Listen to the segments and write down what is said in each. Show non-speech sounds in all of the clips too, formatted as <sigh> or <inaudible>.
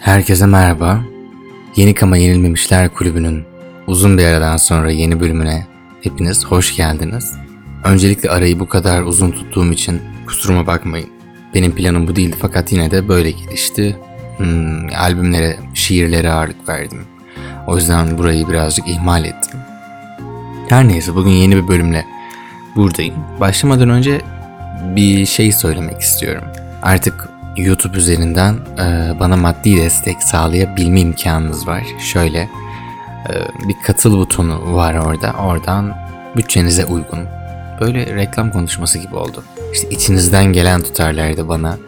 Herkese merhaba. Yenik ama Yenilmemişler Kulübü'nün uzun bir aradan sonra yeni bölümüne hepiniz hoş geldiniz. Öncelikle arayı bu kadar uzun tuttuğum için kusuruma bakmayın. Benim planım bu değildi fakat yine de böyle gelişti. Hmm, albümlere, şiirlere ağırlık verdim. O yüzden burayı birazcık ihmal ettim. Her neyse bugün yeni bir bölümle buradayım. Başlamadan önce bir şey söylemek istiyorum. Artık YouTube üzerinden e, bana maddi destek sağlayabilme imkanınız var. Şöyle e, bir katıl butonu var orada. Oradan bütçenize uygun. Böyle reklam konuşması gibi oldu. İşte içinizden gelen tutarlarda bana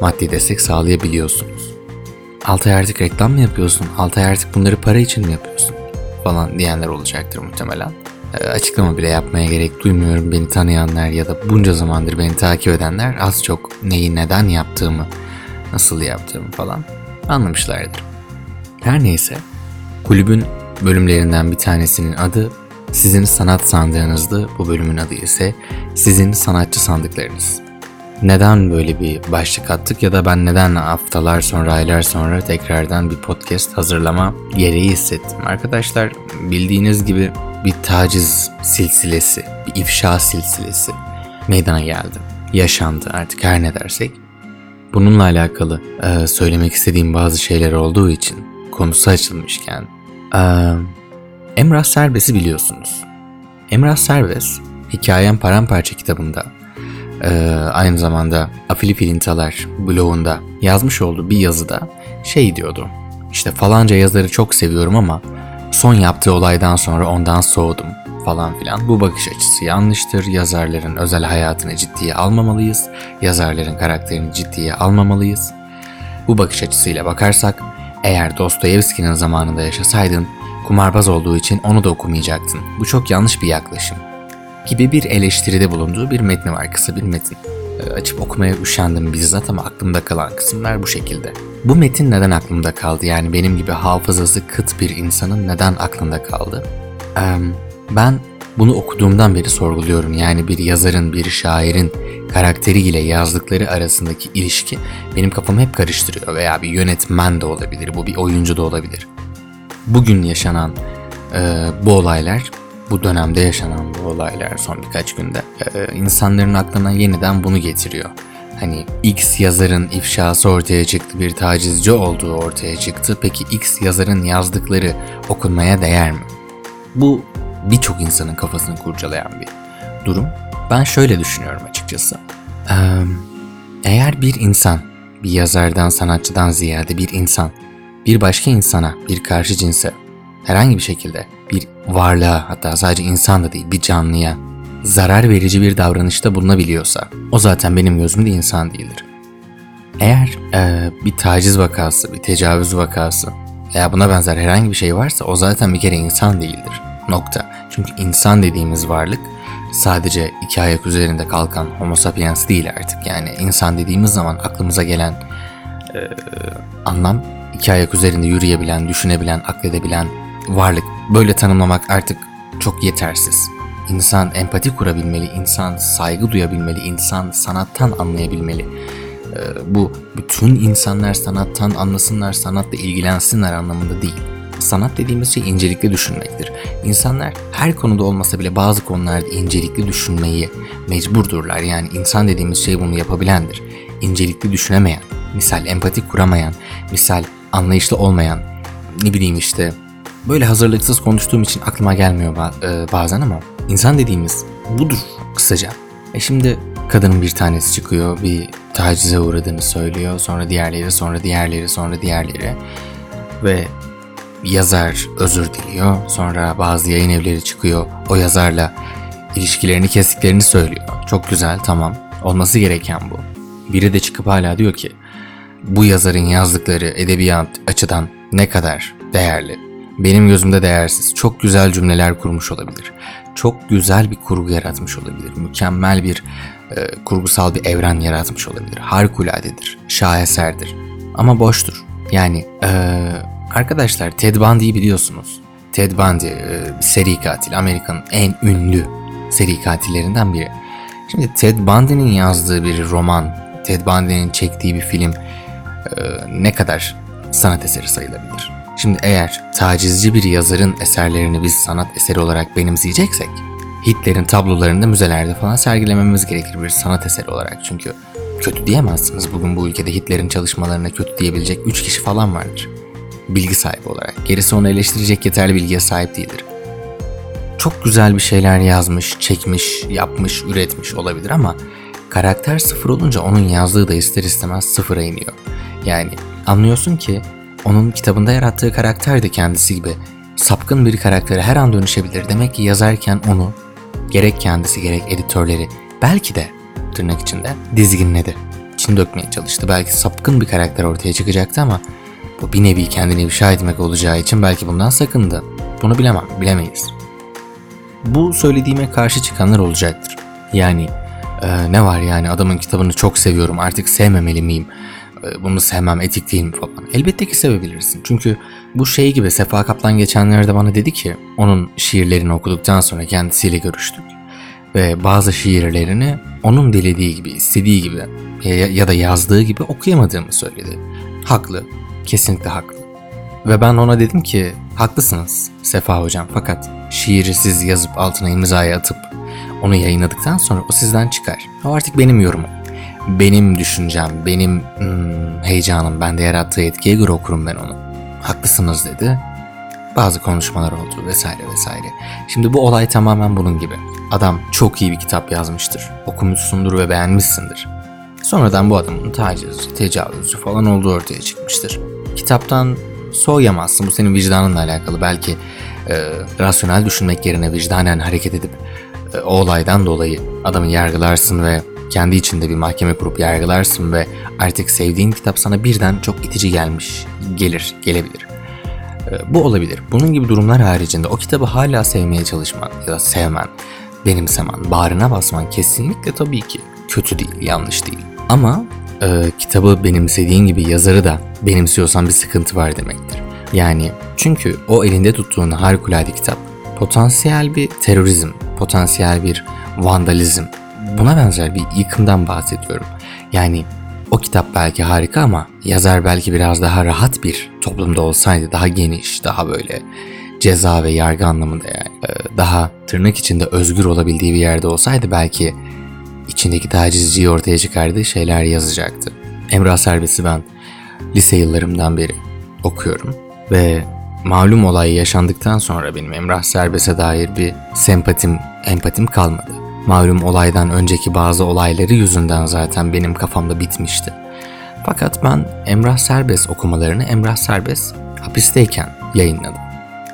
maddi destek sağlayabiliyorsunuz. Altay artık reklam mı yapıyorsun? Altay artık bunları para için mi yapıyorsun? Falan diyenler olacaktır muhtemelen. E, açıklama bile yapmaya gerek duymuyorum. Beni tanıyanlar ya da bunca zamandır beni takip edenler az çok neyi neden yaptığımı, nasıl yaptığımı falan anlamışlardır. Her neyse, kulübün bölümlerinden bir tanesinin adı sizin sanat sandığınızdı. Bu bölümün adı ise sizin sanatçı sandıklarınız. Neden böyle bir başlık attık ya da ben neden haftalar sonra aylar sonra tekrardan bir podcast hazırlama gereği hissettim. Arkadaşlar bildiğiniz gibi bir taciz silsilesi, bir ifşa silsilesi meydana geldi. Yaşandı artık her ne dersek. Bununla alakalı e, söylemek istediğim bazı şeyler olduğu için konusu açılmışken e, Emrah Serbest'i biliyorsunuz. Emrah Serbest Hikayem Paramparça kitabında e, aynı zamanda Afili Filintalar blogunda yazmış olduğu bir yazıda şey diyordu. İşte falanca yazarı çok seviyorum ama son yaptığı olaydan sonra ondan soğudum falan filan. Bu bakış açısı yanlıştır. Yazarların özel hayatını ciddiye almamalıyız. Yazarların karakterini ciddiye almamalıyız. Bu bakış açısıyla bakarsak eğer Dostoyevski'nin zamanında yaşasaydın kumarbaz olduğu için onu da okumayacaktın. Bu çok yanlış bir yaklaşım. Gibi bir eleştiride bulunduğu bir metni var, kısa bir metin. E, açıp okumaya üşendim bizzat ama aklımda kalan kısımlar bu şekilde. Bu metin neden aklımda kaldı? Yani benim gibi hafızası kıt bir insanın neden aklında kaldı? Ee, ben bunu okuduğumdan beri sorguluyorum. Yani bir yazarın, bir şairin karakteriyle yazdıkları arasındaki ilişki benim kafamı hep karıştırıyor. Veya bir yönetmen de olabilir, bu bir oyuncu da olabilir. Bugün yaşanan e, bu olaylar bu dönemde yaşanan bu olaylar son birkaç günde e, insanların aklına yeniden bunu getiriyor. Hani X yazarın ifşası ortaya çıktı, bir tacizci olduğu ortaya çıktı. Peki X yazarın yazdıkları okunmaya değer mi? Bu birçok insanın kafasını kurcalayan bir durum. Ben şöyle düşünüyorum açıkçası. Eğer bir insan, bir yazardan, sanatçıdan ziyade bir insan, bir başka insana, bir karşı cinse herhangi bir şekilde bir varlığa hatta sadece insan da değil bir canlıya zarar verici bir davranışta bulunabiliyorsa o zaten benim gözümde insan değildir. Eğer e, bir taciz vakası, bir tecavüz vakası veya buna benzer herhangi bir şey varsa o zaten bir kere insan değildir. Nokta. Çünkü insan dediğimiz varlık sadece iki ayak üzerinde kalkan homo sapiens değil artık. Yani insan dediğimiz zaman aklımıza gelen e, anlam iki ayak üzerinde yürüyebilen, düşünebilen, akledebilen varlık. Böyle tanımlamak artık çok yetersiz. İnsan empati kurabilmeli, insan saygı duyabilmeli, insan sanattan anlayabilmeli. Ee, bu bütün insanlar sanattan anlasınlar, sanatla ilgilensinler anlamında değil. Sanat dediğimiz şey incelikli düşünmektir. İnsanlar her konuda olmasa bile bazı konularda incelikli düşünmeyi mecburdurlar. Yani insan dediğimiz şey bunu yapabilendir. İncelikli düşünemeyen, misal empati kuramayan, misal anlayışlı olmayan, ne bileyim işte böyle hazırlıksız konuştuğum için aklıma gelmiyor e, bazen ama insan dediğimiz budur kısaca. E şimdi kadının bir tanesi çıkıyor bir tacize uğradığını söylüyor sonra diğerleri sonra diğerleri sonra diğerleri ve yazar özür diliyor sonra bazı yayın evleri çıkıyor o yazarla ilişkilerini kestiklerini söylüyor. Çok güzel tamam olması gereken bu. Biri de çıkıp hala diyor ki bu yazarın yazdıkları edebiyat açıdan ne kadar değerli. Benim gözümde değersiz. Çok güzel cümleler kurmuş olabilir. Çok güzel bir kurgu yaratmış olabilir. Mükemmel bir e, kurgusal bir evren yaratmış olabilir. Harikuladedir. Şaheserdir. Ama boştur. Yani e, arkadaşlar Ted Bundy'yi biliyorsunuz. Ted Bundy e, seri katil. Amerika'nın en ünlü seri katillerinden biri. Şimdi Ted Bundy'nin yazdığı bir roman, Ted Bundy'nin çektiği bir film e, ne kadar sanat eseri sayılabilir. Şimdi eğer tacizci bir yazarın eserlerini biz sanat eseri olarak benimseyeceksek, Hitler'in tablolarını da müzelerde falan sergilememiz gerekir bir sanat eseri olarak. Çünkü kötü diyemezsiniz. Bugün bu ülkede Hitler'in çalışmalarına kötü diyebilecek 3 kişi falan vardır. Bilgi sahibi olarak. Gerisi onu eleştirecek yeterli bilgiye sahip değildir. Çok güzel bir şeyler yazmış, çekmiş, yapmış, üretmiş olabilir ama karakter sıfır olunca onun yazdığı da ister istemez sıfıra iniyor. Yani anlıyorsun ki onun kitabında yarattığı karakter de kendisi gibi sapkın bir karaktere her an dönüşebilir. Demek ki yazarken onu gerek kendisi gerek editörleri belki de tırnak içinde dizginledi. İçini dökmeye çalıştı. Belki sapkın bir karakter ortaya çıkacaktı ama bu bir nevi kendini ifşa etmek olacağı için belki bundan sakındı. Bunu bilemem, bilemeyiz. Bu söylediğime karşı çıkanlar olacaktır. Yani e, ne var yani adamın kitabını çok seviyorum artık sevmemeli miyim? E, bunu sevmem etik değil mi falan. Elbette ki sevebilirsin. Çünkü bu şey gibi Sefa Kaplan geçenlerde bana dedi ki onun şiirlerini okuduktan sonra kendisiyle görüştük. Ve bazı şiirlerini onun dilediği gibi, istediği gibi ya, ya da yazdığı gibi okuyamadığımı söyledi. Haklı, kesinlikle haklı. Ve ben ona dedim ki haklısınız Sefa hocam fakat şiiri siz yazıp altına imzayı atıp onu yayınladıktan sonra o sizden çıkar. O artık benim yorumum. Benim düşüncem, benim hmm, heyecanım, bende yarattığı etkiye göre okurum ben onu. Haklısınız dedi. Bazı konuşmalar oldu vesaire vesaire. Şimdi bu olay tamamen bunun gibi. Adam çok iyi bir kitap yazmıştır. Okumuşsundur ve beğenmişsindir. Sonradan bu adamın tacizci, tecavüzcü falan olduğu ortaya çıkmıştır. Kitaptan soğuyamazsın. Bu senin vicdanınla alakalı. Belki e, rasyonel düşünmek yerine vicdanen hareket edip e, o olaydan dolayı adamı yargılarsın ve kendi içinde bir mahkeme kurup yargılarsın ve artık sevdiğin kitap sana birden çok itici gelmiş, gelir, gelebilir. E, bu olabilir. Bunun gibi durumlar haricinde o kitabı hala sevmeye çalışman ya da sevmen, benimsemen, bağrına basman kesinlikle tabii ki kötü değil, yanlış değil. Ama e, kitabı benimsediğin gibi yazarı da benimsiyorsan bir sıkıntı var demektir. Yani çünkü o elinde tuttuğun harikulade kitap potansiyel bir terörizm, potansiyel bir vandalizm, buna benzer bir yıkımdan bahsediyorum. Yani o kitap belki harika ama yazar belki biraz daha rahat bir toplumda olsaydı, daha geniş, daha böyle ceza ve yargı anlamında yani e, daha tırnak içinde özgür olabildiği bir yerde olsaydı belki içindeki tacizciyi ortaya çıkardığı şeyler yazacaktı. Emrah Serbest'i ben lise yıllarımdan beri okuyorum ve malum olay yaşandıktan sonra benim Emrah Serbest'e dair bir sempatim, empatim kalmadı. Malum olaydan önceki bazı olayları yüzünden zaten benim kafamda bitmişti. Fakat ben Emrah Serbest okumalarını Emrah Serbest hapisteyken yayınladım.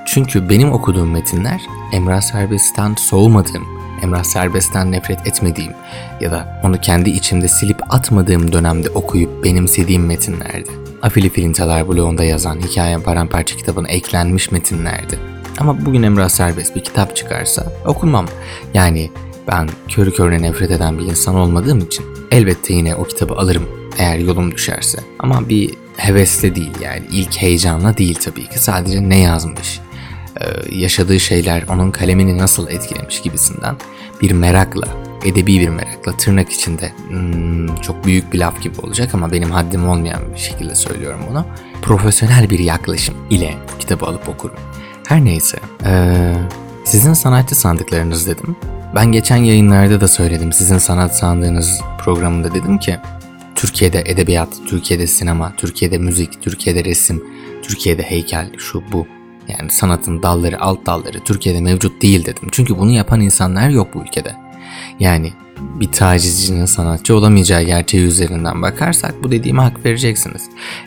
Çünkü benim okuduğum metinler Emrah Serbest'ten soğumadığım, Emrah Serbest'ten nefret etmediğim ya da onu kendi içimde silip atmadığım dönemde okuyup benimsediğim metinlerdi. Afili Filintalar bloğunda yazan Hikayem Paramparça kitabına eklenmiş metinlerdi. Ama bugün Emrah Serbest bir kitap çıkarsa okumam. Yani ben körü körüne nefret eden bir insan olmadığım için elbette yine o kitabı alırım eğer yolum düşerse. Ama bir hevesle değil yani ilk heyecanla değil tabii ki sadece ne yazmış, ee, yaşadığı şeyler onun kalemini nasıl etkilemiş gibisinden bir merakla, edebi bir merakla tırnak içinde hmm, çok büyük bir laf gibi olacak ama benim haddim olmayan bir şekilde söylüyorum bunu. Profesyonel bir yaklaşım ile kitabı alıp okurum. Her neyse, ee, sizin sanatçı sandıklarınız dedim. Ben geçen yayınlarda da söyledim. Sizin sanat sandığınız programında dedim ki Türkiye'de edebiyat, Türkiye'de sinema, Türkiye'de müzik, Türkiye'de resim, Türkiye'de heykel, şu bu yani sanatın dalları, alt dalları Türkiye'de mevcut değil dedim. Çünkü bunu yapan insanlar yok bu ülkede. Yani bir tacizcinin sanatçı olamayacağı gerçeği üzerinden bakarsak bu dediğime hak vereceksiniz.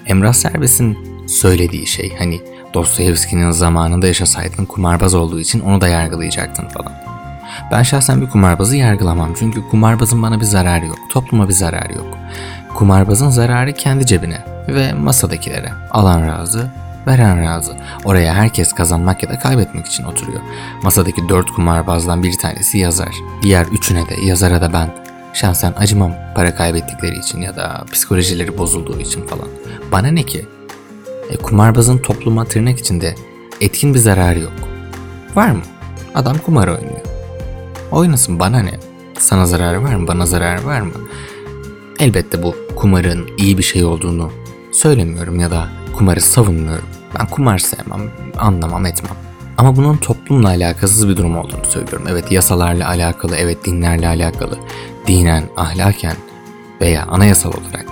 Emrah Serbest'in söylediği şey hani Dostoyevski'nin zamanında yaşasaydın kumarbaz olduğu için onu da yargılayacaktın falan. Ben şahsen bir kumarbazı yargılamam çünkü kumarbazın bana bir zararı yok, topluma bir zararı yok. Kumarbazın zararı kendi cebine ve masadakilere. Alan razı, Veren razı. Oraya herkes kazanmak ya da kaybetmek için oturuyor. Masadaki dört kumarbazdan bir tanesi yazar. Diğer üçüne de yazara da ben şahsen acımam para kaybettikleri için ya da psikolojileri bozulduğu için falan. Bana ne ki? E, kumarbazın topluma tırnak içinde etkin bir zararı yok. Var mı? Adam kumar oynuyor. Oynasın bana ne? Sana zararı var mı? Bana zararı var mı? Elbette bu kumarın iyi bir şey olduğunu söylemiyorum ya da kumarı savunmuyorum. Ben kumar sevmem, anlamam etmem. Ama bunun toplumla alakasız bir durum olduğunu söylüyorum. Evet yasalarla alakalı, evet dinlerle alakalı, dinen, ahlaken veya anayasal olarak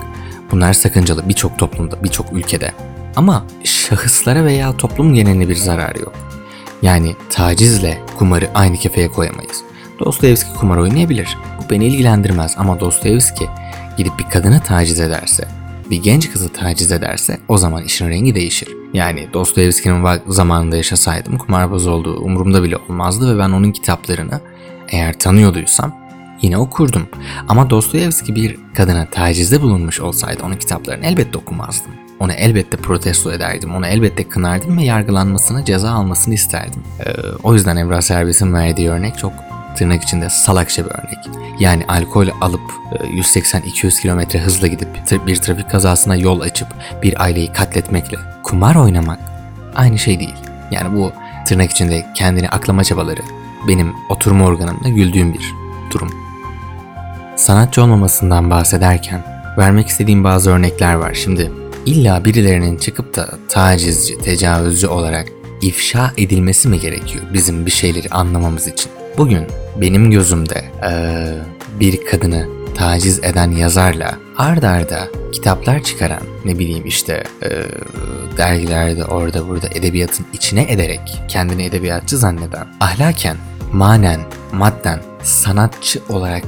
bunlar sakıncalı birçok toplumda, birçok ülkede. Ama şahıslara veya toplum geneline bir zararı yok. Yani tacizle kumarı aynı kefeye koyamayız. Dostoyevski kumar oynayabilir. Bu beni ilgilendirmez ama Dostoyevski gidip bir kadını taciz ederse, bir genç kızı taciz ederse o zaman işin rengi değişir. Yani Dostoyevski'nin zamanında yaşasaydım kumarbaz olduğu umurumda bile olmazdı ve ben onun kitaplarını eğer tanıyorduysam yine okurdum. Ama Dostoyevski bir kadına tacizde bulunmuş olsaydı onun kitaplarını elbette okumazdım. Onu elbette protesto ederdim, onu elbette kınardım ve yargılanmasını, ceza almasını isterdim. Ee, o yüzden Emrah Serbest'in verdiği örnek çok tırnak içinde salakça bir örnek. Yani alkol alıp e, 180-200 kilometre hızla gidip bir trafik kazasına yol açıp bir aileyi katletmekle kumar oynamak aynı şey değil. Yani bu tırnak içinde kendini aklama çabaları benim oturma organımda güldüğüm bir durum. Sanatçı olmamasından bahsederken vermek istediğim bazı örnekler var. Şimdi illa birilerinin çıkıp da tacizci, tecavüzcü olarak ifşa edilmesi mi gerekiyor bizim bir şeyleri anlamamız için? Bugün benim gözümde eee, bir kadını taciz eden yazarla ard arda kitaplar çıkaran ne bileyim işte eee, dergilerde orada burada edebiyatın içine ederek kendini edebiyatçı zanneden ahlaken, manen, madden sanatçı olarak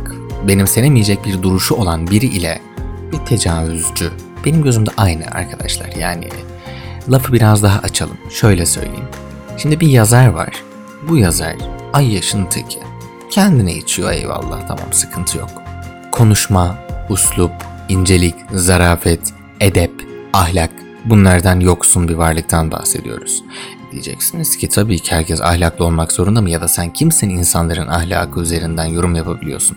benimsenemeyecek bir duruşu olan biri ile bir tecavüzcü. Benim gözümde aynı arkadaşlar yani lafı biraz daha açalım. Şöyle söyleyeyim. Şimdi bir yazar var. Bu yazar ay yaşın teki kendine içiyor eyvallah tamam sıkıntı yok konuşma, uslup, incelik, zarafet, edep, ahlak bunlardan yoksun bir varlıktan bahsediyoruz. Diyeceksiniz ki tabii ki herkes ahlaklı olmak zorunda mı ya da sen kimsin insanların ahlakı üzerinden yorum yapabiliyorsun?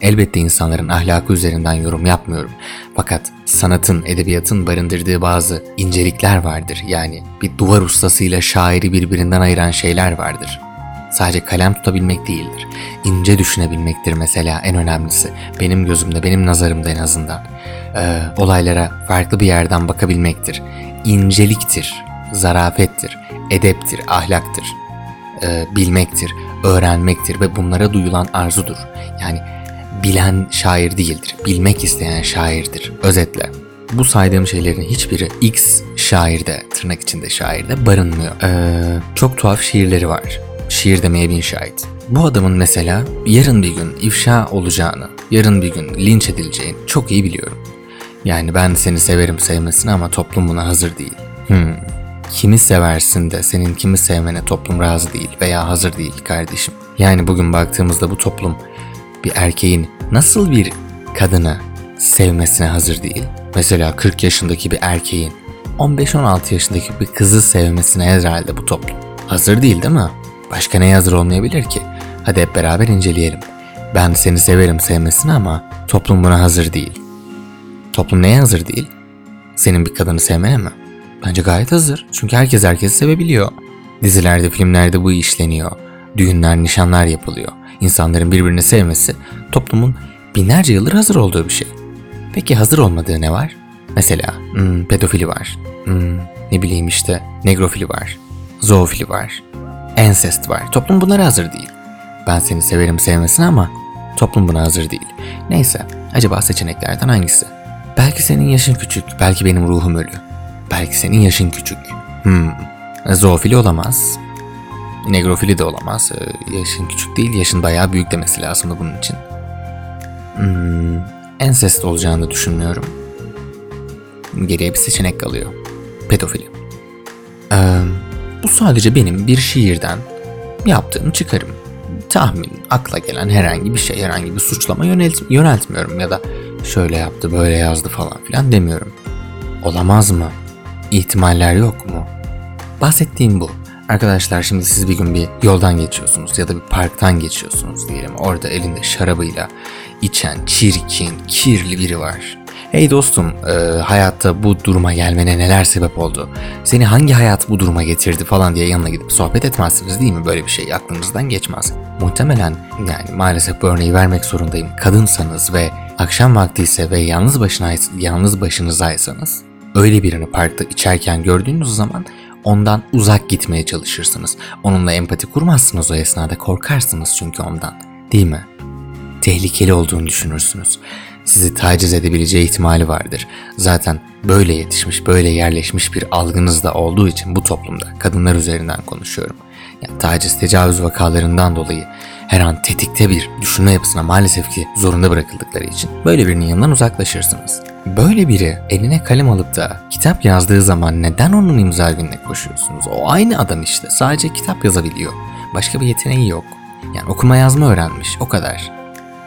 Elbette insanların ahlakı üzerinden yorum yapmıyorum. Fakat sanatın, edebiyatın barındırdığı bazı incelikler vardır. Yani bir duvar ustasıyla şairi birbirinden ayıran şeyler vardır. Sadece kalem tutabilmek değildir. İnce düşünebilmektir mesela en önemlisi. Benim gözümde, benim nazarımda en azından. Ee, olaylara farklı bir yerden bakabilmektir. İnceliktir, zarafettir, edeptir, ahlaktır. Ee, bilmektir, öğrenmektir ve bunlara duyulan arzudur. Yani bilen şair değildir, bilmek isteyen şairdir. Özetle. Bu saydığım şeylerin hiçbiri X şairde, tırnak içinde şairde barınmıyor. Ee, çok tuhaf şiirleri var. Şiir demeye bin şahit. Bu adamın mesela yarın bir gün ifşa olacağını, yarın bir gün linç edileceğini çok iyi biliyorum. Yani ben seni severim sevmesine ama toplum buna hazır değil. Hmm. Kimi seversin de senin kimi sevmene toplum razı değil veya hazır değil kardeşim. Yani bugün baktığımızda bu toplum bir erkeğin nasıl bir kadını sevmesine hazır değil. Mesela 40 yaşındaki bir erkeğin 15-16 yaşındaki bir kızı sevmesine herhalde bu toplum. Hazır değil değil mi? Başka neye hazır olmayabilir ki? Hadi hep beraber inceleyelim. Ben seni severim sevmesine ama toplum buna hazır değil. Toplum neye hazır değil? Senin bir kadını sevmene mi? Bence gayet hazır. Çünkü herkes herkesi sevebiliyor. Dizilerde, filmlerde bu işleniyor. Düğünler, nişanlar yapılıyor. İnsanların birbirini sevmesi toplumun binlerce yıldır hazır olduğu bir şey. Peki hazır olmadığı ne var? Mesela hmm, pedofili var. Hmm, ne bileyim işte negrofili var. Zoofili var. Ensest var. Toplum bunlara hazır değil. Ben seni severim sevmesine ama toplum buna hazır değil. Neyse, acaba seçeneklerden hangisi? Belki senin yaşın küçük, belki benim ruhum ölü. Belki senin yaşın küçük. Hmm, zoofili olamaz. Negrofili de olamaz. Ee, Yaşın küçük değil, yaşın bayağı büyük demesi lazım bunun için. Hmm, ensest olacağını düşünmüyorum. Geriye bir seçenek kalıyor. Pedofili. Ee, bu sadece benim bir şiirden yaptığım çıkarım. Tahmin, akla gelen herhangi bir şey, herhangi bir suçlama yönelt yöneltmiyorum ya da şöyle yaptı, böyle yazdı falan filan demiyorum. Olamaz mı? İhtimaller yok mu? Bahsettiğim bu. Arkadaşlar şimdi siz bir gün bir yoldan geçiyorsunuz ya da bir parktan geçiyorsunuz diyelim. Orada elinde şarabıyla içen çirkin, kirli biri var. Hey dostum, e, hayatta bu duruma gelmene neler sebep oldu? Seni hangi hayat bu duruma getirdi falan diye yanına gidip sohbet etmezsiniz değil mi? Böyle bir şey aklınızdan geçmez. Muhtemelen yani maalesef bu örneği vermek zorundayım. Kadınsanız ve akşam vakti ise ve yalnız başına yalnız başınızaysanız öyle birini parkta içerken gördüğünüz zaman ondan uzak gitmeye çalışırsınız. Onunla empati kurmazsınız o esnada korkarsınız çünkü ondan. Değil mi? Tehlikeli olduğunu düşünürsünüz. Sizi taciz edebileceği ihtimali vardır. Zaten böyle yetişmiş, böyle yerleşmiş bir algınız da olduğu için bu toplumda kadınlar üzerinden konuşuyorum. Yani taciz, tecavüz vakalarından dolayı her an tetikte bir düşünme yapısına maalesef ki zorunda bırakıldıkları için böyle birinin yanından uzaklaşırsınız. Böyle biri eline kalem alıp da kitap yazdığı zaman neden onun imza gününe koşuyorsunuz? O aynı adam işte sadece kitap yazabiliyor. Başka bir yeteneği yok. Yani okuma yazma öğrenmiş o kadar.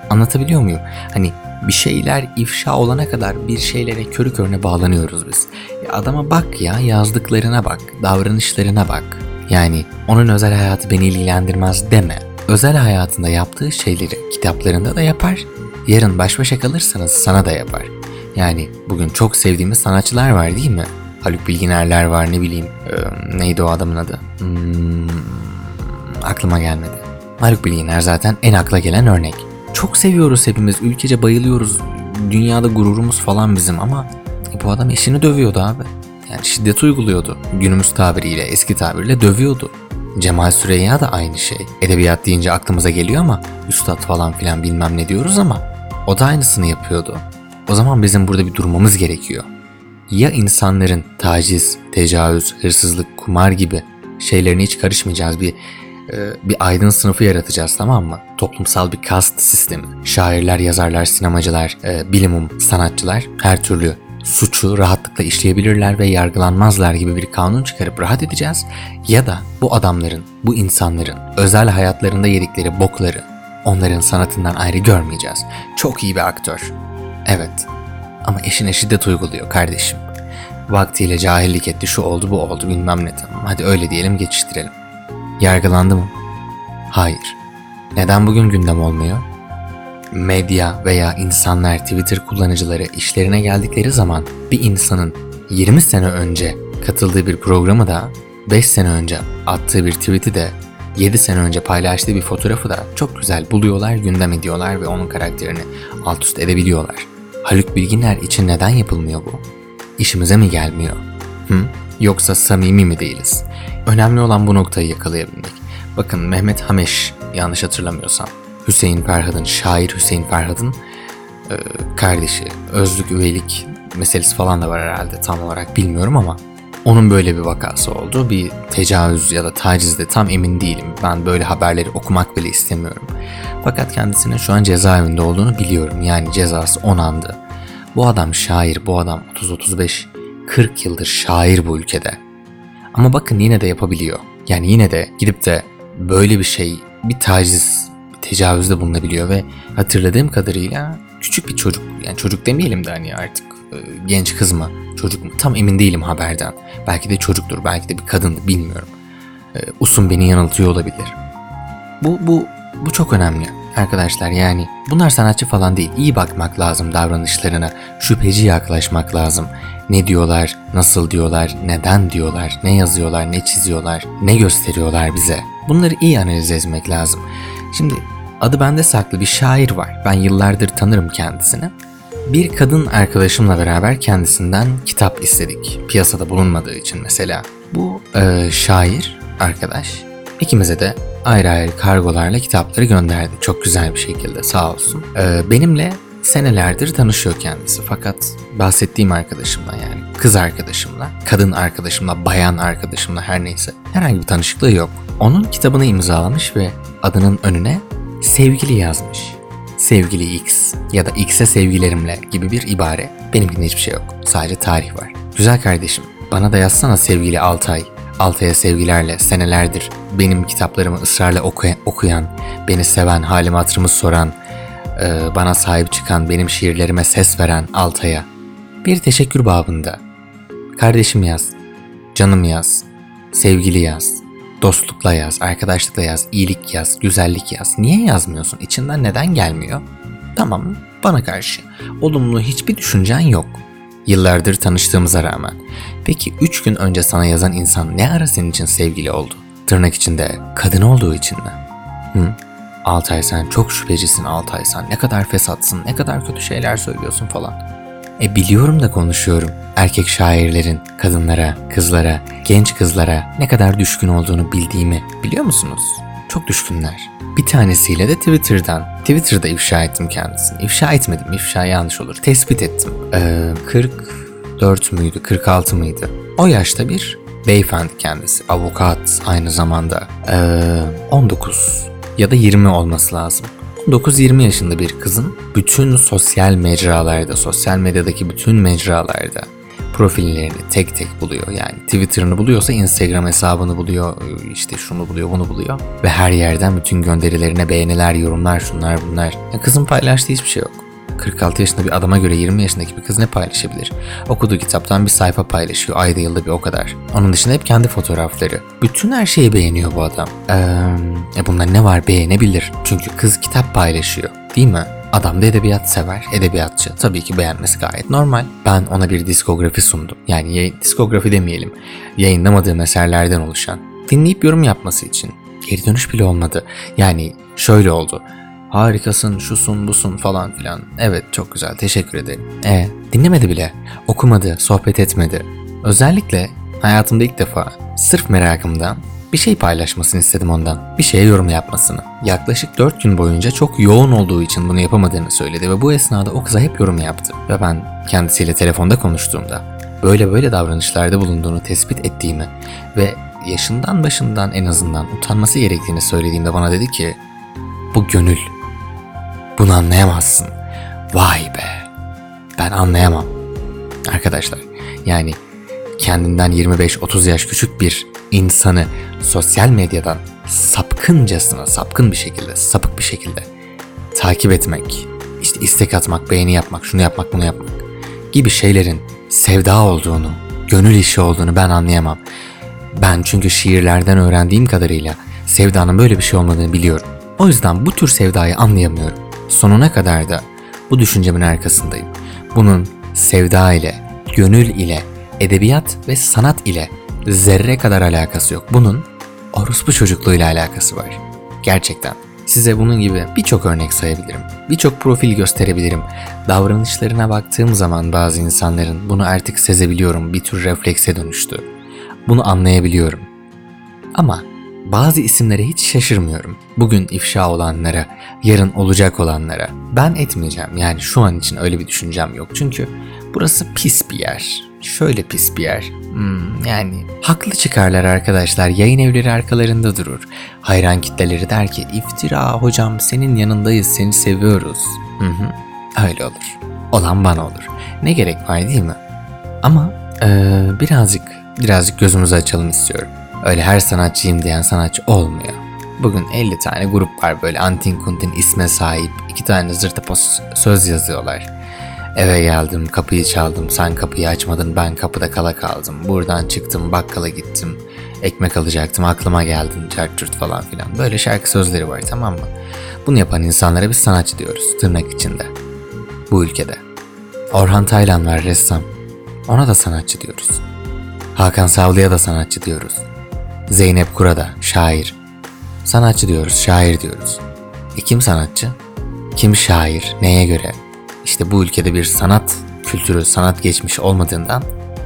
Anlatabiliyor muyum? Hani bir şeyler ifşa olana kadar bir şeylere körü körüne bağlanıyoruz biz. Ya adama bak ya yazdıklarına bak, davranışlarına bak. Yani onun özel hayatı beni ilgilendirmez deme. Özel hayatında yaptığı şeyleri kitaplarında da yapar. Yarın baş başa kalırsanız sana da yapar. Yani bugün çok sevdiğimiz sanatçılar var değil mi? Haluk Bilginerler var ne bileyim. e, neydi o adamın adı? Hmm, aklıma gelmedi. Haluk Bilginer zaten en akla gelen örnek. Çok seviyoruz hepimiz. Ülkece bayılıyoruz. Dünyada gururumuz falan bizim ama e, bu adam eşini dövüyordu abi. Yani şiddet uyguluyordu. Günümüz tabiriyle, eski tabirle dövüyordu. Cemal Süreyya da aynı şey. Edebiyat deyince aklımıza geliyor ama üstad falan filan bilmem ne diyoruz ama o da aynısını yapıyordu. O zaman bizim burada bir durmamız gerekiyor. Ya insanların taciz, tecavüz, hırsızlık, kumar gibi şeylerine hiç karışmayacağız bir bir aydın sınıfı yaratacağız tamam mı? Toplumsal bir kast sistemi. Şairler, yazarlar, sinemacılar, e, bilimum, sanatçılar her türlü suçu rahatlıkla işleyebilirler ve yargılanmazlar gibi bir kanun çıkarıp rahat edeceğiz. Ya da bu adamların, bu insanların özel hayatlarında yedikleri bokları onların sanatından ayrı görmeyeceğiz. Çok iyi bir aktör. Evet. Ama eşine şiddet uyguluyor kardeşim. Vaktiyle cahillik etti, şu oldu bu oldu bilmem ne tamam. Hadi öyle diyelim geçiştirelim. Yargılandı mı? Hayır. Neden bugün gündem olmuyor? Medya veya insanlar Twitter kullanıcıları işlerine geldikleri zaman bir insanın 20 sene önce katıldığı bir programı da 5 sene önce attığı bir tweet'i de 7 sene önce paylaştığı bir fotoğrafı da çok güzel buluyorlar, gündem ediyorlar ve onun karakterini alt üst edebiliyorlar. Haluk Bilginer için neden yapılmıyor bu? İşimize mi gelmiyor? Hı? Yoksa samimi mi değiliz? Önemli olan bu noktayı yakalayabilmek. Bakın Mehmet Hameş yanlış hatırlamıyorsam Hüseyin Ferhat'ın, şair Hüseyin Ferhat'ın e, kardeşi. Özlük üveylik meselesi falan da var herhalde tam olarak bilmiyorum ama onun böyle bir vakası oldu. Bir tecavüz ya da tacizde tam emin değilim. Ben böyle haberleri okumak bile istemiyorum. Fakat kendisinin şu an cezaevinde olduğunu biliyorum. Yani cezası onandı. Bu adam şair, bu adam 30-35, 40 yıldır şair bu ülkede. Ama bakın yine de yapabiliyor. Yani yine de gidip de böyle bir şey, bir taciz, bir tecavüzde bulunabiliyor ve hatırladığım kadarıyla küçük bir çocuk, yani çocuk demeyelim de hani artık e, genç kız mı, çocuk mu tam emin değilim haberden. Belki de çocuktur, belki de bir kadındı bilmiyorum. E, Usun beni yanıltıyor olabilir. Bu, bu, bu çok önemli arkadaşlar yani. Bunlar sanatçı falan değil. İyi bakmak lazım davranışlarına. Şüpheci yaklaşmak lazım. Ne diyorlar, nasıl diyorlar, neden diyorlar, ne yazıyorlar, ne çiziyorlar, ne gösteriyorlar bize. Bunları iyi analiz etmek lazım. Şimdi adı bende saklı bir şair var. Ben yıllardır tanırım kendisini. Bir kadın arkadaşımla beraber kendisinden kitap istedik. Piyasada bulunmadığı için mesela. Bu e, şair arkadaş ikimize de ayrı ayrı kargolarla kitapları gönderdi. Çok güzel bir şekilde sağ olsun. E, benimle senelerdir tanışıyor kendisi fakat bahsettiğim arkadaşımla yani kız arkadaşımla, kadın arkadaşımla, bayan arkadaşımla her neyse herhangi bir tanışıklığı yok. Onun kitabını imzalamış ve adının önüne sevgili yazmış. Sevgili X ya da X'e sevgilerimle gibi bir ibare. Benimkinde hiçbir şey yok. Sadece tarih var. Güzel kardeşim bana da yazsana sevgili Altay. Altay'a sevgilerle senelerdir benim kitaplarımı ısrarla okuyan, okuyan beni seven, halimi hatırımı soran, e, bana sahip çıkan, benim şiirlerime ses veren Altay'a. Bir teşekkür babında. Kardeşim yaz, canım yaz, sevgili yaz, dostlukla yaz, arkadaşlıkla yaz, iyilik yaz, güzellik yaz. Niye yazmıyorsun? İçinden neden gelmiyor? Tamam, bana karşı. Olumlu hiçbir düşüncen yok. Yıllardır tanıştığımıza rağmen. Peki 3 gün önce sana yazan insan ne ara senin için sevgili oldu? Tırnak içinde kadın olduğu için mi? Hı? Altay sen çok şüphecisin Altay sen. Ne kadar fesatsın, ne kadar kötü şeyler söylüyorsun falan. E biliyorum da konuşuyorum. Erkek şairlerin kadınlara, kızlara, genç kızlara ne kadar düşkün olduğunu bildiğimi biliyor musunuz? Çok düşkünler. Bir tanesiyle de Twitter'dan. Twitter'da ifşa ettim kendisini. İfşa etmedim, ifşa yanlış olur. Tespit ettim. Ee, 44 müydü, 46 mıydı? O yaşta bir beyefendi kendisi. Avukat aynı zamanda. Ee, 19 ya da 20 olması lazım. 19-20 yaşında bir kızın bütün sosyal mecralarda, sosyal medyadaki bütün mecralarda profillerini tek tek buluyor. Yani Twitter'ını buluyorsa Instagram hesabını buluyor, işte şunu buluyor, bunu buluyor. Ve her yerden bütün gönderilerine beğeniler, yorumlar, şunlar bunlar. Ya kızın paylaştığı hiçbir şey yok. 46 yaşında bir adama göre 20 yaşındaki bir kız ne paylaşabilir? Okuduğu kitaptan bir sayfa paylaşıyor ayda yılda bir o kadar. Onun dışında hep kendi fotoğrafları. Bütün her şeyi beğeniyor bu adam. Ee, bunda ne var beğenebilir. Çünkü kız kitap paylaşıyor değil mi? Adam da edebiyat sever, edebiyatçı. Tabii ki beğenmesi gayet normal. Ben ona bir diskografi sundum. Yani yayın, diskografi demeyelim. Yayınlamadığım eserlerden oluşan. Dinleyip yorum yapması için. Geri dönüş bile olmadı. Yani şöyle oldu. Harikasın, şusun, busun falan filan. Evet çok güzel teşekkür ederim. E dinlemedi bile. Okumadı, sohbet etmedi. Özellikle hayatımda ilk defa sırf merakımdan bir şey paylaşmasını istedim ondan. Bir şeye yorum yapmasını. Yaklaşık 4 gün boyunca çok yoğun olduğu için bunu yapamadığını söyledi ve bu esnada o kıza hep yorum yaptı. Ve ben kendisiyle telefonda konuştuğumda böyle böyle davranışlarda bulunduğunu tespit ettiğimi ve yaşından başından en azından utanması gerektiğini söylediğimde bana dedi ki bu gönül. Bunu anlayamazsın. Vay be. Ben anlayamam. Arkadaşlar yani kendinden 25-30 yaş küçük bir insanı sosyal medyadan sapkıncasına, sapkın bir şekilde, sapık bir şekilde takip etmek, işte istek atmak, beğeni yapmak, şunu yapmak, bunu yapmak gibi şeylerin sevda olduğunu, gönül işi olduğunu ben anlayamam. Ben çünkü şiirlerden öğrendiğim kadarıyla sevdanın böyle bir şey olmadığını biliyorum. O yüzden bu tür sevdayı anlayamıyorum. Sonuna kadar da bu düşüncemin arkasındayım. Bunun sevda ile, gönül ile, edebiyat ve sanat ile zerre kadar alakası yok. Bunun orospu çocukluğuyla alakası var. Gerçekten. Size bunun gibi birçok örnek sayabilirim. Birçok profil gösterebilirim. Davranışlarına baktığım zaman bazı insanların bunu artık sezebiliyorum. Bir tür reflekse dönüştü. Bunu anlayabiliyorum. Ama bazı isimlere hiç şaşırmıyorum. Bugün ifşa olanlara, yarın olacak olanlara. Ben etmeyeceğim. Yani şu an için öyle bir düşüncem yok. Çünkü burası pis bir yer. Şöyle pis bir yer. Hmm, yani haklı çıkarlar arkadaşlar. Yayın evleri arkalarında durur. Hayran kitleleri der ki iftira hocam senin yanındayız seni seviyoruz. Hı hı, öyle olur. Olan bana olur. Ne gerek var değil mi? Ama ee, birazcık birazcık gözümüzü açalım istiyorum. Öyle her sanatçıyım diyen sanatçı olmuyor. Bugün 50 tane grup var böyle antin kuntin isme sahip. iki tane zırtapos söz yazıyorlar. Eve geldim, kapıyı çaldım, sen kapıyı açmadın, ben kapıda kala kaldım. Buradan çıktım, bakkala gittim. Ekmek alacaktım, aklıma geldin, çarçurt falan filan. Böyle şarkı sözleri var tamam mı? Bunu yapan insanlara biz sanatçı diyoruz, tırnak içinde. Bu ülkede. Orhan Taylan var ressam. Ona da sanatçı diyoruz. Hakan Savlı'ya da sanatçı diyoruz. Zeynep Kura da şair. Sanatçı diyoruz, şair diyoruz. E kim sanatçı? Kim şair? Neye göre? İşte bu ülkede bir sanat kültürü, sanat geçmiş olmadığından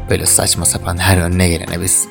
böyle saçma sapan her önüne gelene biz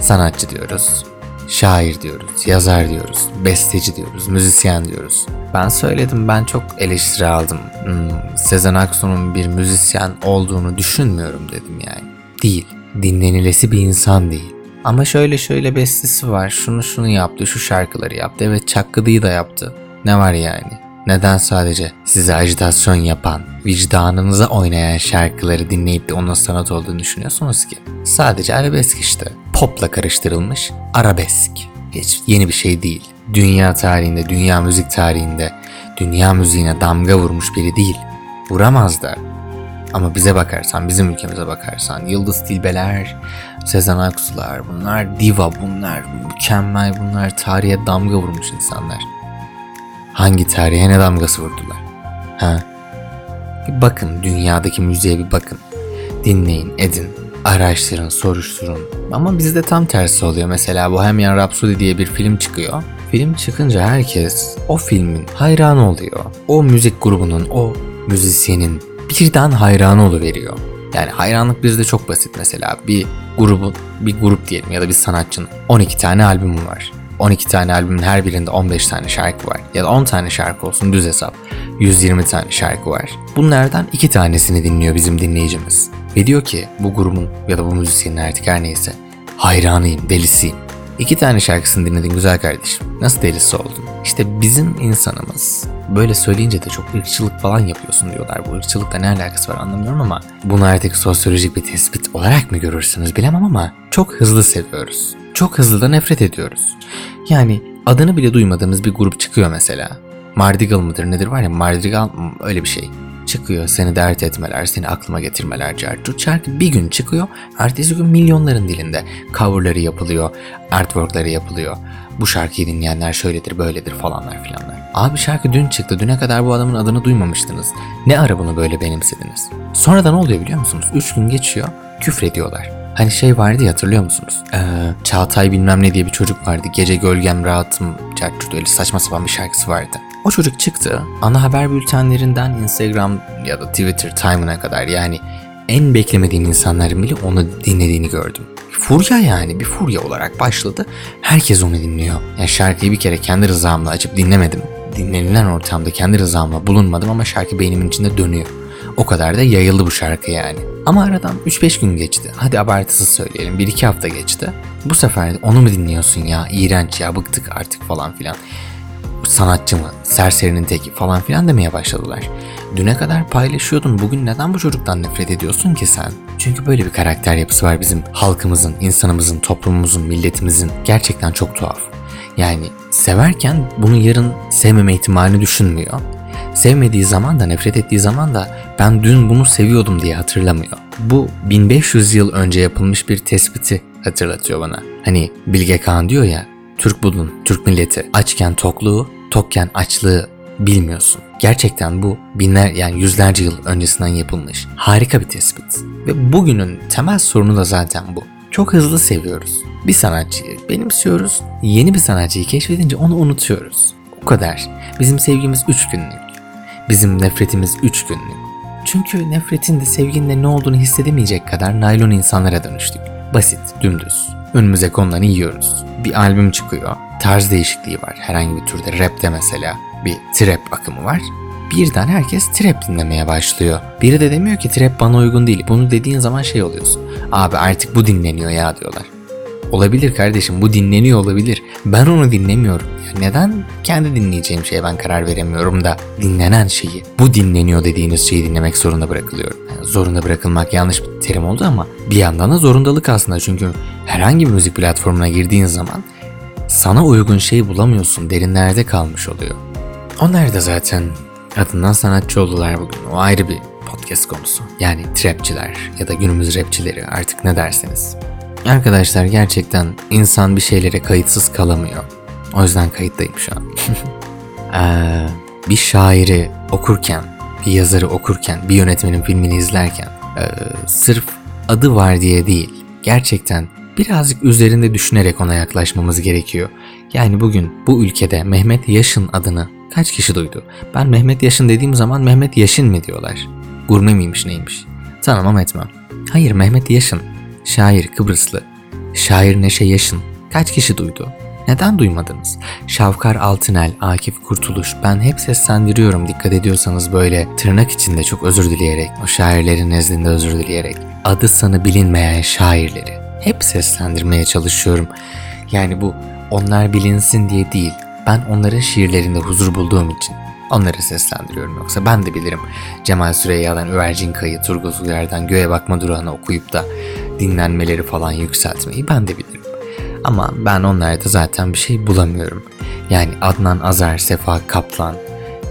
sanatçı diyoruz, şair diyoruz, yazar diyoruz, besteci diyoruz, müzisyen diyoruz. Ben söyledim ben çok eleştiri aldım. Hmm, Sezen Aksu'nun bir müzisyen olduğunu düşünmüyorum dedim yani. Değil. Dinlenilesi bir insan değil. Ama şöyle şöyle bestesi var. Şunu şunu yaptı, şu şarkıları yaptı. Evet Çakkıdı'yı da yaptı. Ne var yani? Neden sadece size ajitasyon yapan, vicdanınıza oynayan şarkıları dinleyip de onun sanat olduğunu düşünüyorsunuz ki? Sadece arabesk işte. Popla karıştırılmış arabesk. Hiç yeni bir şey değil. Dünya tarihinde, dünya müzik tarihinde dünya müziğine damga vurmuş biri değil. Vuramaz da. Ama bize bakarsan, bizim ülkemize bakarsan Yıldız Tilbeler, Sezen Aksular bunlar diva bunlar mükemmel bunlar tarihe damga vurmuş insanlar. Hangi tarihe ne damgası vurdular? Ha? Bir bakın dünyadaki müziğe bir bakın. Dinleyin, edin, araştırın, soruşturun. Ama bizde tam tersi oluyor. Mesela Bohemian Rhapsody diye bir film çıkıyor. Film çıkınca herkes o filmin hayranı oluyor. O müzik grubunun, o müzisyenin birden hayran veriyor. Yani hayranlık bizde çok basit mesela. Bir grubun, bir grup diyelim ya da bir sanatçının 12 tane albümü var. 12 tane albümün her birinde 15 tane şarkı var. Ya da 10 tane şarkı olsun düz hesap. 120 tane şarkı var. Bunlardan 2 tanesini dinliyor bizim dinleyicimiz. Ve diyor ki bu grubun ya da bu müzisyenin artık her neyse hayranıyım, delisiyim. İki tane şarkısını dinledin güzel kardeşim. Nasıl delisi oldun? İşte bizim insanımız böyle söyleyince de çok ırkçılık falan yapıyorsun diyorlar. Bu ırkçılıkla ne alakası var anlamıyorum ama bunu artık sosyolojik bir tespit olarak mı görürsünüz bilemem ama çok hızlı seviyoruz. Çok hızlı da nefret ediyoruz. Yani adını bile duymadığımız bir grup çıkıyor mesela. Mardigal mıdır nedir var ya Mardigal öyle bir şey çıkıyor. Seni dert etmeler, seni aklıma getirmeler cartçut. Şarkı bir gün çıkıyor. Ertesi gün milyonların dilinde coverları yapılıyor, artworkları yapılıyor. Bu şarkıyı dinleyenler şöyledir, böyledir falanlar filanlar. Abi şarkı dün çıktı. Düne kadar bu adamın adını duymamıştınız. Ne ara bunu böyle benimsediniz? Sonra da ne oluyor biliyor musunuz? Üç gün geçiyor, küfrediyorlar. Hani şey vardı ya hatırlıyor musunuz? Ee, Çağatay bilmem ne diye bir çocuk vardı. Gece gölgem rahatım. Cartçut öyle saçma sapan bir şarkısı vardı. O çocuk çıktı. Ana haber bültenlerinden Instagram ya da Twitter time'ına kadar yani en beklemediğim insanların bile onu dinlediğini gördüm. Furya yani bir furya olarak başladı. Herkes onu dinliyor. Yani şarkıyı bir kere kendi rızamla açıp dinlemedim. Dinlenilen ortamda kendi rızamla bulunmadım ama şarkı beynimin içinde dönüyor. O kadar da yayıldı bu şarkı yani. Ama aradan 3-5 gün geçti. Hadi abartısız söyleyelim. 1-2 hafta geçti. Bu sefer onu mu dinliyorsun ya? İğrenç ya bıktık artık falan filan sanatçı mı, serserinin teki falan filan demeye başladılar. Düne kadar paylaşıyordun, bugün neden bu çocuktan nefret ediyorsun ki sen? Çünkü böyle bir karakter yapısı var bizim halkımızın, insanımızın, toplumumuzun, milletimizin. Gerçekten çok tuhaf. Yani severken bunu yarın sevmeme ihtimalini düşünmüyor. Sevmediği zaman da nefret ettiği zaman da ben dün bunu seviyordum diye hatırlamıyor. Bu 1500 yıl önce yapılmış bir tespiti hatırlatıyor bana. Hani Bilge Kağan diyor ya Türk budun, Türk milleti açken tokluğu, tokken açlığı bilmiyorsun. Gerçekten bu binler yani yüzlerce yıl öncesinden yapılmış harika bir tespit. Ve bugünün temel sorunu da zaten bu. Çok hızlı seviyoruz. Bir sanatçıyı benimsiyoruz, yeni bir sanatçıyı keşfedince onu unutuyoruz. O kadar. Bizim sevgimiz 3 günlük. Bizim nefretimiz 3 günlük. Çünkü nefretin de sevginin de ne olduğunu hissedemeyecek kadar naylon insanlara dönüştük. Basit, dümdüz. Önümüze konulanı yiyoruz. Bir albüm çıkıyor. Tarz değişikliği var. Herhangi bir türde rapte mesela bir trap akımı var. Birden herkes trap dinlemeye başlıyor. Biri de demiyor ki trap bana uygun değil. Bunu dediğin zaman şey oluyorsun. Abi artık bu dinleniyor ya diyorlar. Olabilir kardeşim bu dinleniyor olabilir. Ben onu dinlemiyorum. Ya neden kendi dinleyeceğim şeye ben karar veremiyorum da dinlenen şeyi, bu dinleniyor dediğiniz şeyi dinlemek zorunda bırakılıyorum. Yani zorunda bırakılmak yanlış bir terim oldu ama bir yandan da zorundalık aslında çünkü herhangi bir müzik platformuna girdiğin zaman sana uygun şeyi bulamıyorsun, derinlerde kalmış oluyor. Onlar da zaten adından sanatçı oldular bugün. O ayrı bir podcast konusu. Yani trapçiler ya da günümüz rapçileri artık ne derseniz. Arkadaşlar gerçekten insan bir şeylere kayıtsız kalamıyor. O yüzden kayıttayım şu an. <laughs> ee, bir şairi okurken, bir yazarı okurken, bir yönetmenin filmini izlerken e, sırf adı var diye değil, gerçekten birazcık üzerinde düşünerek ona yaklaşmamız gerekiyor. Yani bugün bu ülkede Mehmet Yaşın adını kaç kişi duydu? Ben Mehmet Yaşın dediğim zaman Mehmet Yaşın mı diyorlar? Gurme miymiş neymiş? Tanımam etmem. Hayır Mehmet Yaşın Şair Kıbrıslı. Şair Neşe Yaşın. Kaç kişi duydu? Neden duymadınız? Şavkar Altınel, Akif Kurtuluş. Ben hep seslendiriyorum dikkat ediyorsanız böyle tırnak içinde çok özür dileyerek, o şairlerin nezdinde özür dileyerek. Adı sanı bilinmeyen şairleri. Hep seslendirmeye çalışıyorum. Yani bu onlar bilinsin diye değil. Ben onların şiirlerinde huzur bulduğum için. Onları seslendiriyorum yoksa ben de bilirim. Cemal Süreyya'dan Üvercin Kayı, Turgut Uyar'dan Göğe Bakma Durağı'na okuyup da dinlenmeleri falan yükseltmeyi ben de bilirim. Ama ben onlarda zaten bir şey bulamıyorum. Yani Adnan Azar, Sefa Kaplan,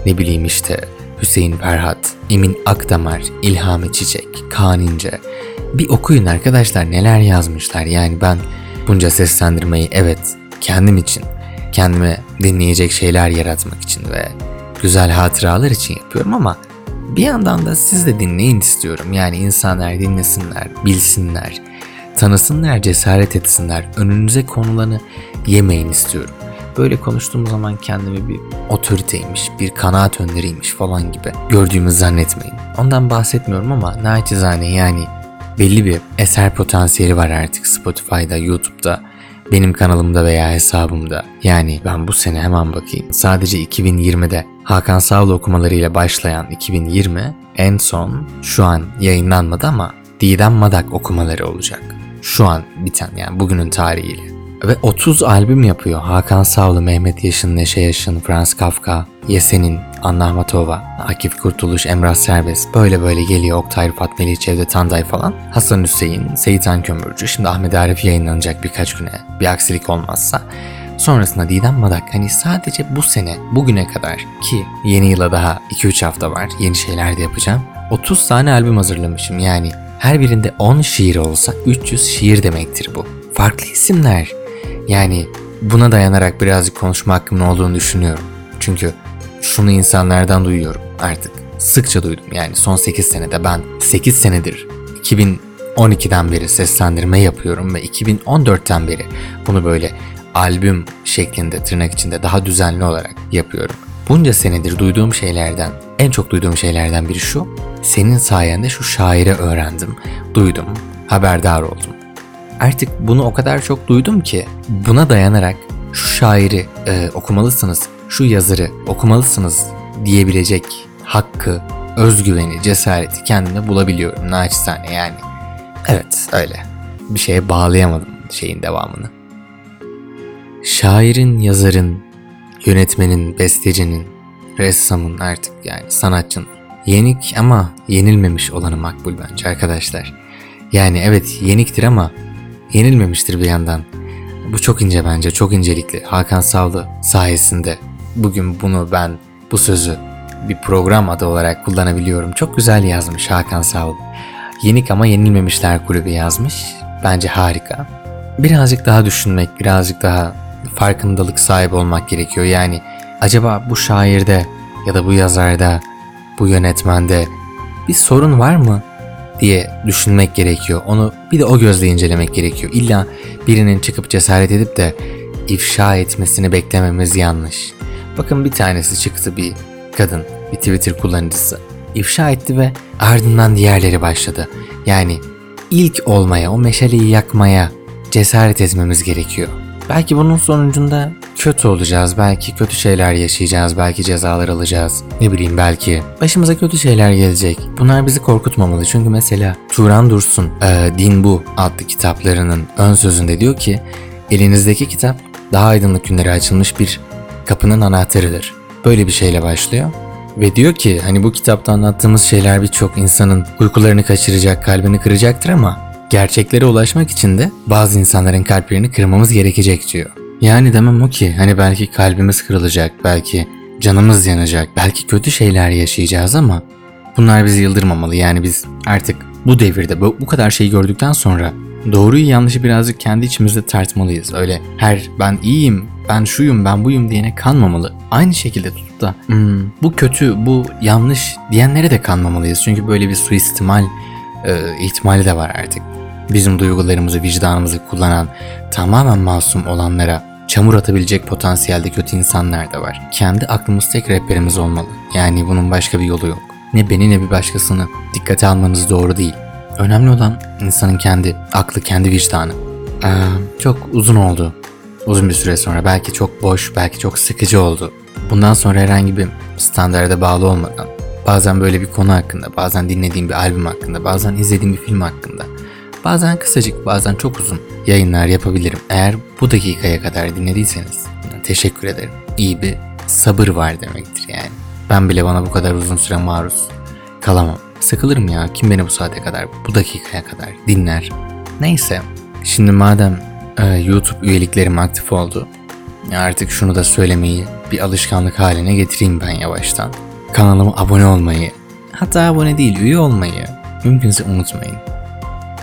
ne bileyim işte Hüseyin Ferhat, Emin Akdamar, İlhami Çiçek, Kaan İnce. Bir okuyun arkadaşlar neler yazmışlar. Yani ben bunca seslendirmeyi evet kendim için, kendime dinleyecek şeyler yaratmak için ve güzel hatıralar için yapıyorum ama bir yandan da siz de dinleyin istiyorum. Yani insanlar dinlesinler, bilsinler, tanısınlar, cesaret etsinler. Önünüze konulanı yemeyin istiyorum. böyle konuştuğum zaman kendimi bir otoriteymiş, bir kanaat önderiymiş falan gibi gördüğümü zannetmeyin. Ondan bahsetmiyorum ama naçizane yani belli bir eser potansiyeli var artık Spotify'da, YouTube'da, benim kanalımda veya hesabımda. Yani ben bu sene hemen bakayım. Sadece 2020'de Hakan Sağlı okumalarıyla başlayan 2020 en son şu an yayınlanmadı ama Didem Madak okumaları olacak. Şu an biten yani bugünün tarihiyle. Ve 30 albüm yapıyor. Hakan Savlı, Mehmet Yaşın, Neşe Yaşın, Franz Kafka, Yesen'in, Anna Ahmatova, Akif Kurtuluş, Emrah Serbest böyle böyle geliyor. Oktay Rıfat, Melih Cevdet Tanday falan. Hasan Hüseyin, Seyit Han Kömürcü. Şimdi Ahmet Arif yayınlanacak birkaç güne bir aksilik olmazsa. Sonrasında Didem Madak hani sadece bu sene bugüne kadar ki yeni yıla daha 2-3 hafta var yeni şeyler de yapacağım. 30 tane albüm hazırlamışım yani her birinde 10 şiir olsa 300 şiir demektir bu. Farklı isimler. Yani buna dayanarak birazcık konuşma hakkımın olduğunu düşünüyorum. Çünkü şunu insanlardan duyuyorum artık. Sıkça duydum yani son 8 senede ben 8 senedir 2012'den beri seslendirme yapıyorum ve 2014'ten beri bunu böyle albüm şeklinde tırnak içinde daha düzenli olarak yapıyorum. Bunca senedir duyduğum şeylerden, en çok duyduğum şeylerden biri şu. Senin sayende şu şairi öğrendim, duydum, haberdar oldum. Artık bunu o kadar çok duydum ki buna dayanarak şu şairi e, okumalısınız, şu yazarı okumalısınız diyebilecek hakkı, özgüveni, cesareti kendime bulabiliyorum naçizane yani. Evet öyle. Bir şeye bağlayamadım şeyin devamını. Şairin, yazarın, yönetmenin, bestecinin, ressamın artık yani sanatçının yenik ama yenilmemiş olanı makbul bence arkadaşlar. Yani evet yeniktir ama yenilmemiştir bir yandan. Bu çok ince bence, çok incelikli. Hakan Savlı sayesinde bugün bunu ben, bu sözü bir program adı olarak kullanabiliyorum. Çok güzel yazmış Hakan Savlı. Yenik ama yenilmemişler kulübü yazmış. Bence harika. Birazcık daha düşünmek, birazcık daha farkındalık sahibi olmak gerekiyor. Yani acaba bu şairde ya da bu yazarda, bu yönetmende bir sorun var mı diye düşünmek gerekiyor. Onu bir de o gözle incelemek gerekiyor. İlla birinin çıkıp cesaret edip de ifşa etmesini beklememiz yanlış. Bakın bir tanesi çıktı bir kadın, bir Twitter kullanıcısı. ifşa etti ve ardından diğerleri başladı. Yani ilk olmaya, o meşaleyi yakmaya cesaret etmemiz gerekiyor. Belki bunun sonucunda kötü olacağız, belki kötü şeyler yaşayacağız, belki cezalar alacağız. Ne bileyim belki başımıza kötü şeyler gelecek. Bunlar bizi korkutmamalı çünkü mesela Turan Dursun e, Din Bu adlı kitaplarının ön sözünde diyor ki elinizdeki kitap daha aydınlık günlere açılmış bir kapının anahtarıdır. Böyle bir şeyle başlıyor. Ve diyor ki hani bu kitapta anlattığımız şeyler birçok insanın uykularını kaçıracak, kalbini kıracaktır ama Gerçeklere ulaşmak için de bazı insanların kalplerini kırmamız gerekecek diyor. Yani demem o ki hani belki kalbimiz kırılacak, belki canımız yanacak, belki kötü şeyler yaşayacağız ama bunlar bizi yıldırmamalı. Yani biz artık bu devirde bu, bu kadar şeyi gördükten sonra doğruyu yanlışı birazcık kendi içimizde tartmalıyız. Öyle her ben iyiyim, ben şuyum, ben buyum diyene kanmamalı. Aynı şekilde tutup da hmm, bu kötü, bu yanlış diyenlere de kanmamalıyız. Çünkü böyle bir suistimal e, ihtimali de var artık bizim duygularımızı, vicdanımızı kullanan tamamen masum olanlara çamur atabilecek potansiyelde kötü insanlar da var. Kendi aklımız tek rehberimiz olmalı. Yani bunun başka bir yolu yok. Ne beni ne bir başkasını dikkate almanız doğru değil. Önemli olan insanın kendi aklı, kendi vicdanı. Ee, çok uzun oldu. Uzun bir süre sonra belki çok boş, belki çok sıkıcı oldu. Bundan sonra herhangi bir standarda bağlı olmadan bazen böyle bir konu hakkında, bazen dinlediğim bir albüm hakkında, bazen izlediğim bir film hakkında Bazen kısacık bazen çok uzun yayınlar yapabilirim. Eğer bu dakikaya kadar dinlediyseniz teşekkür ederim. İyi bir sabır var demektir yani. Ben bile bana bu kadar uzun süre maruz kalamam. Sıkılırım ya kim beni bu saate kadar bu dakikaya kadar dinler. Neyse şimdi madem e, YouTube üyeliklerim aktif oldu artık şunu da söylemeyi bir alışkanlık haline getireyim ben yavaştan. Kanalıma abone olmayı hatta abone değil üye olmayı mümkünse unutmayın.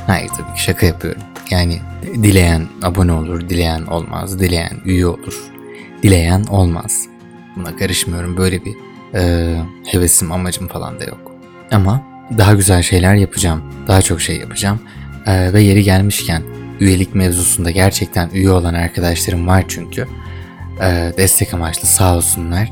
Hayır tabii ki şaka yapıyorum. Yani dileyen abone olur, dileyen olmaz, dileyen üye olur, dileyen olmaz. Buna karışmıyorum. Böyle bir e, hevesim, amacım falan da yok. Ama daha güzel şeyler yapacağım. Daha çok şey yapacağım. E, ve yeri gelmişken üyelik mevzusunda gerçekten üye olan arkadaşlarım var çünkü. Ee, destek amaçlı sağ olsunlar.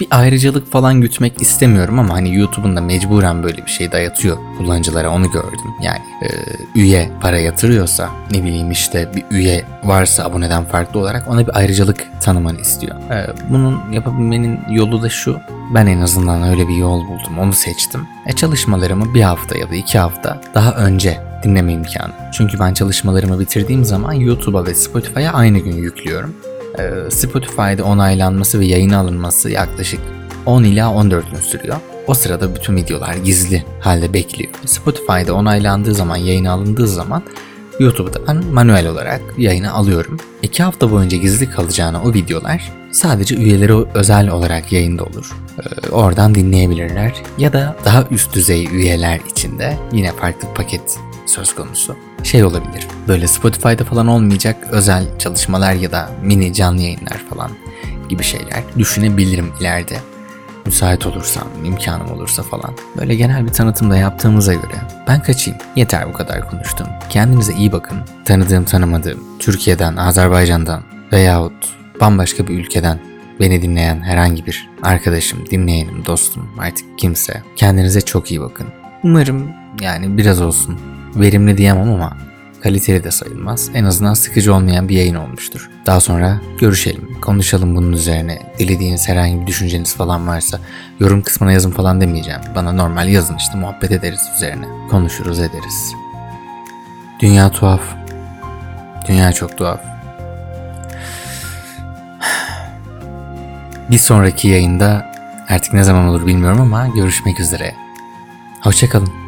Bir ayrıcalık falan gütmek istemiyorum ama hani YouTube'un da mecburen böyle bir şey dayatıyor kullanıcılara onu gördüm. Yani e, üye para yatırıyorsa ne bileyim işte bir üye varsa aboneden farklı olarak ona bir ayrıcalık tanımanı istiyor. E, bunun yapabilmenin yolu da şu. Ben en azından öyle bir yol buldum. Onu seçtim. E, çalışmalarımı bir hafta ya da iki hafta daha önce dinleme imkanı. Çünkü ben çalışmalarımı bitirdiğim zaman YouTube'a ve Spotify'a aynı gün yüklüyorum. Ee, Spotify'da onaylanması ve yayına alınması yaklaşık 10 ila 14 gün sürüyor. O sırada bütün videolar gizli halde bekliyor. Spotify'da onaylandığı zaman, yayına alındığı zaman YouTube'da ben manuel olarak yayına alıyorum. 2 hafta boyunca gizli kalacağına o videolar sadece üyeleri özel olarak yayında olur. Ee, oradan dinleyebilirler. Ya da daha üst düzey üyeler için de yine farklı paket söz konusu. Şey olabilir. Böyle Spotify'da falan olmayacak özel çalışmalar ya da mini canlı yayınlar falan gibi şeyler düşünebilirim ileride. Müsait olursam, imkanım olursa falan. Böyle genel bir tanıtım da yaptığımıza göre ben kaçayım. Yeter bu kadar konuştum. Kendinize iyi bakın. Tanıdığım tanımadığım, Türkiye'den, Azerbaycan'dan veyahut bambaşka bir ülkeden beni dinleyen herhangi bir arkadaşım, dinleyenim, dostum artık kimse. Kendinize çok iyi bakın. Umarım yani biraz olsun verimli diyemem ama kaliteli de sayılmaz. En azından sıkıcı olmayan bir yayın olmuştur. Daha sonra görüşelim, konuşalım bunun üzerine. Dilediğiniz herhangi bir düşünceniz falan varsa yorum kısmına yazın falan demeyeceğim. Bana normal yazın işte muhabbet ederiz üzerine. Konuşuruz ederiz. Dünya tuhaf. Dünya çok tuhaf. Bir sonraki yayında artık ne zaman olur bilmiyorum ama görüşmek üzere. Hoşçakalın.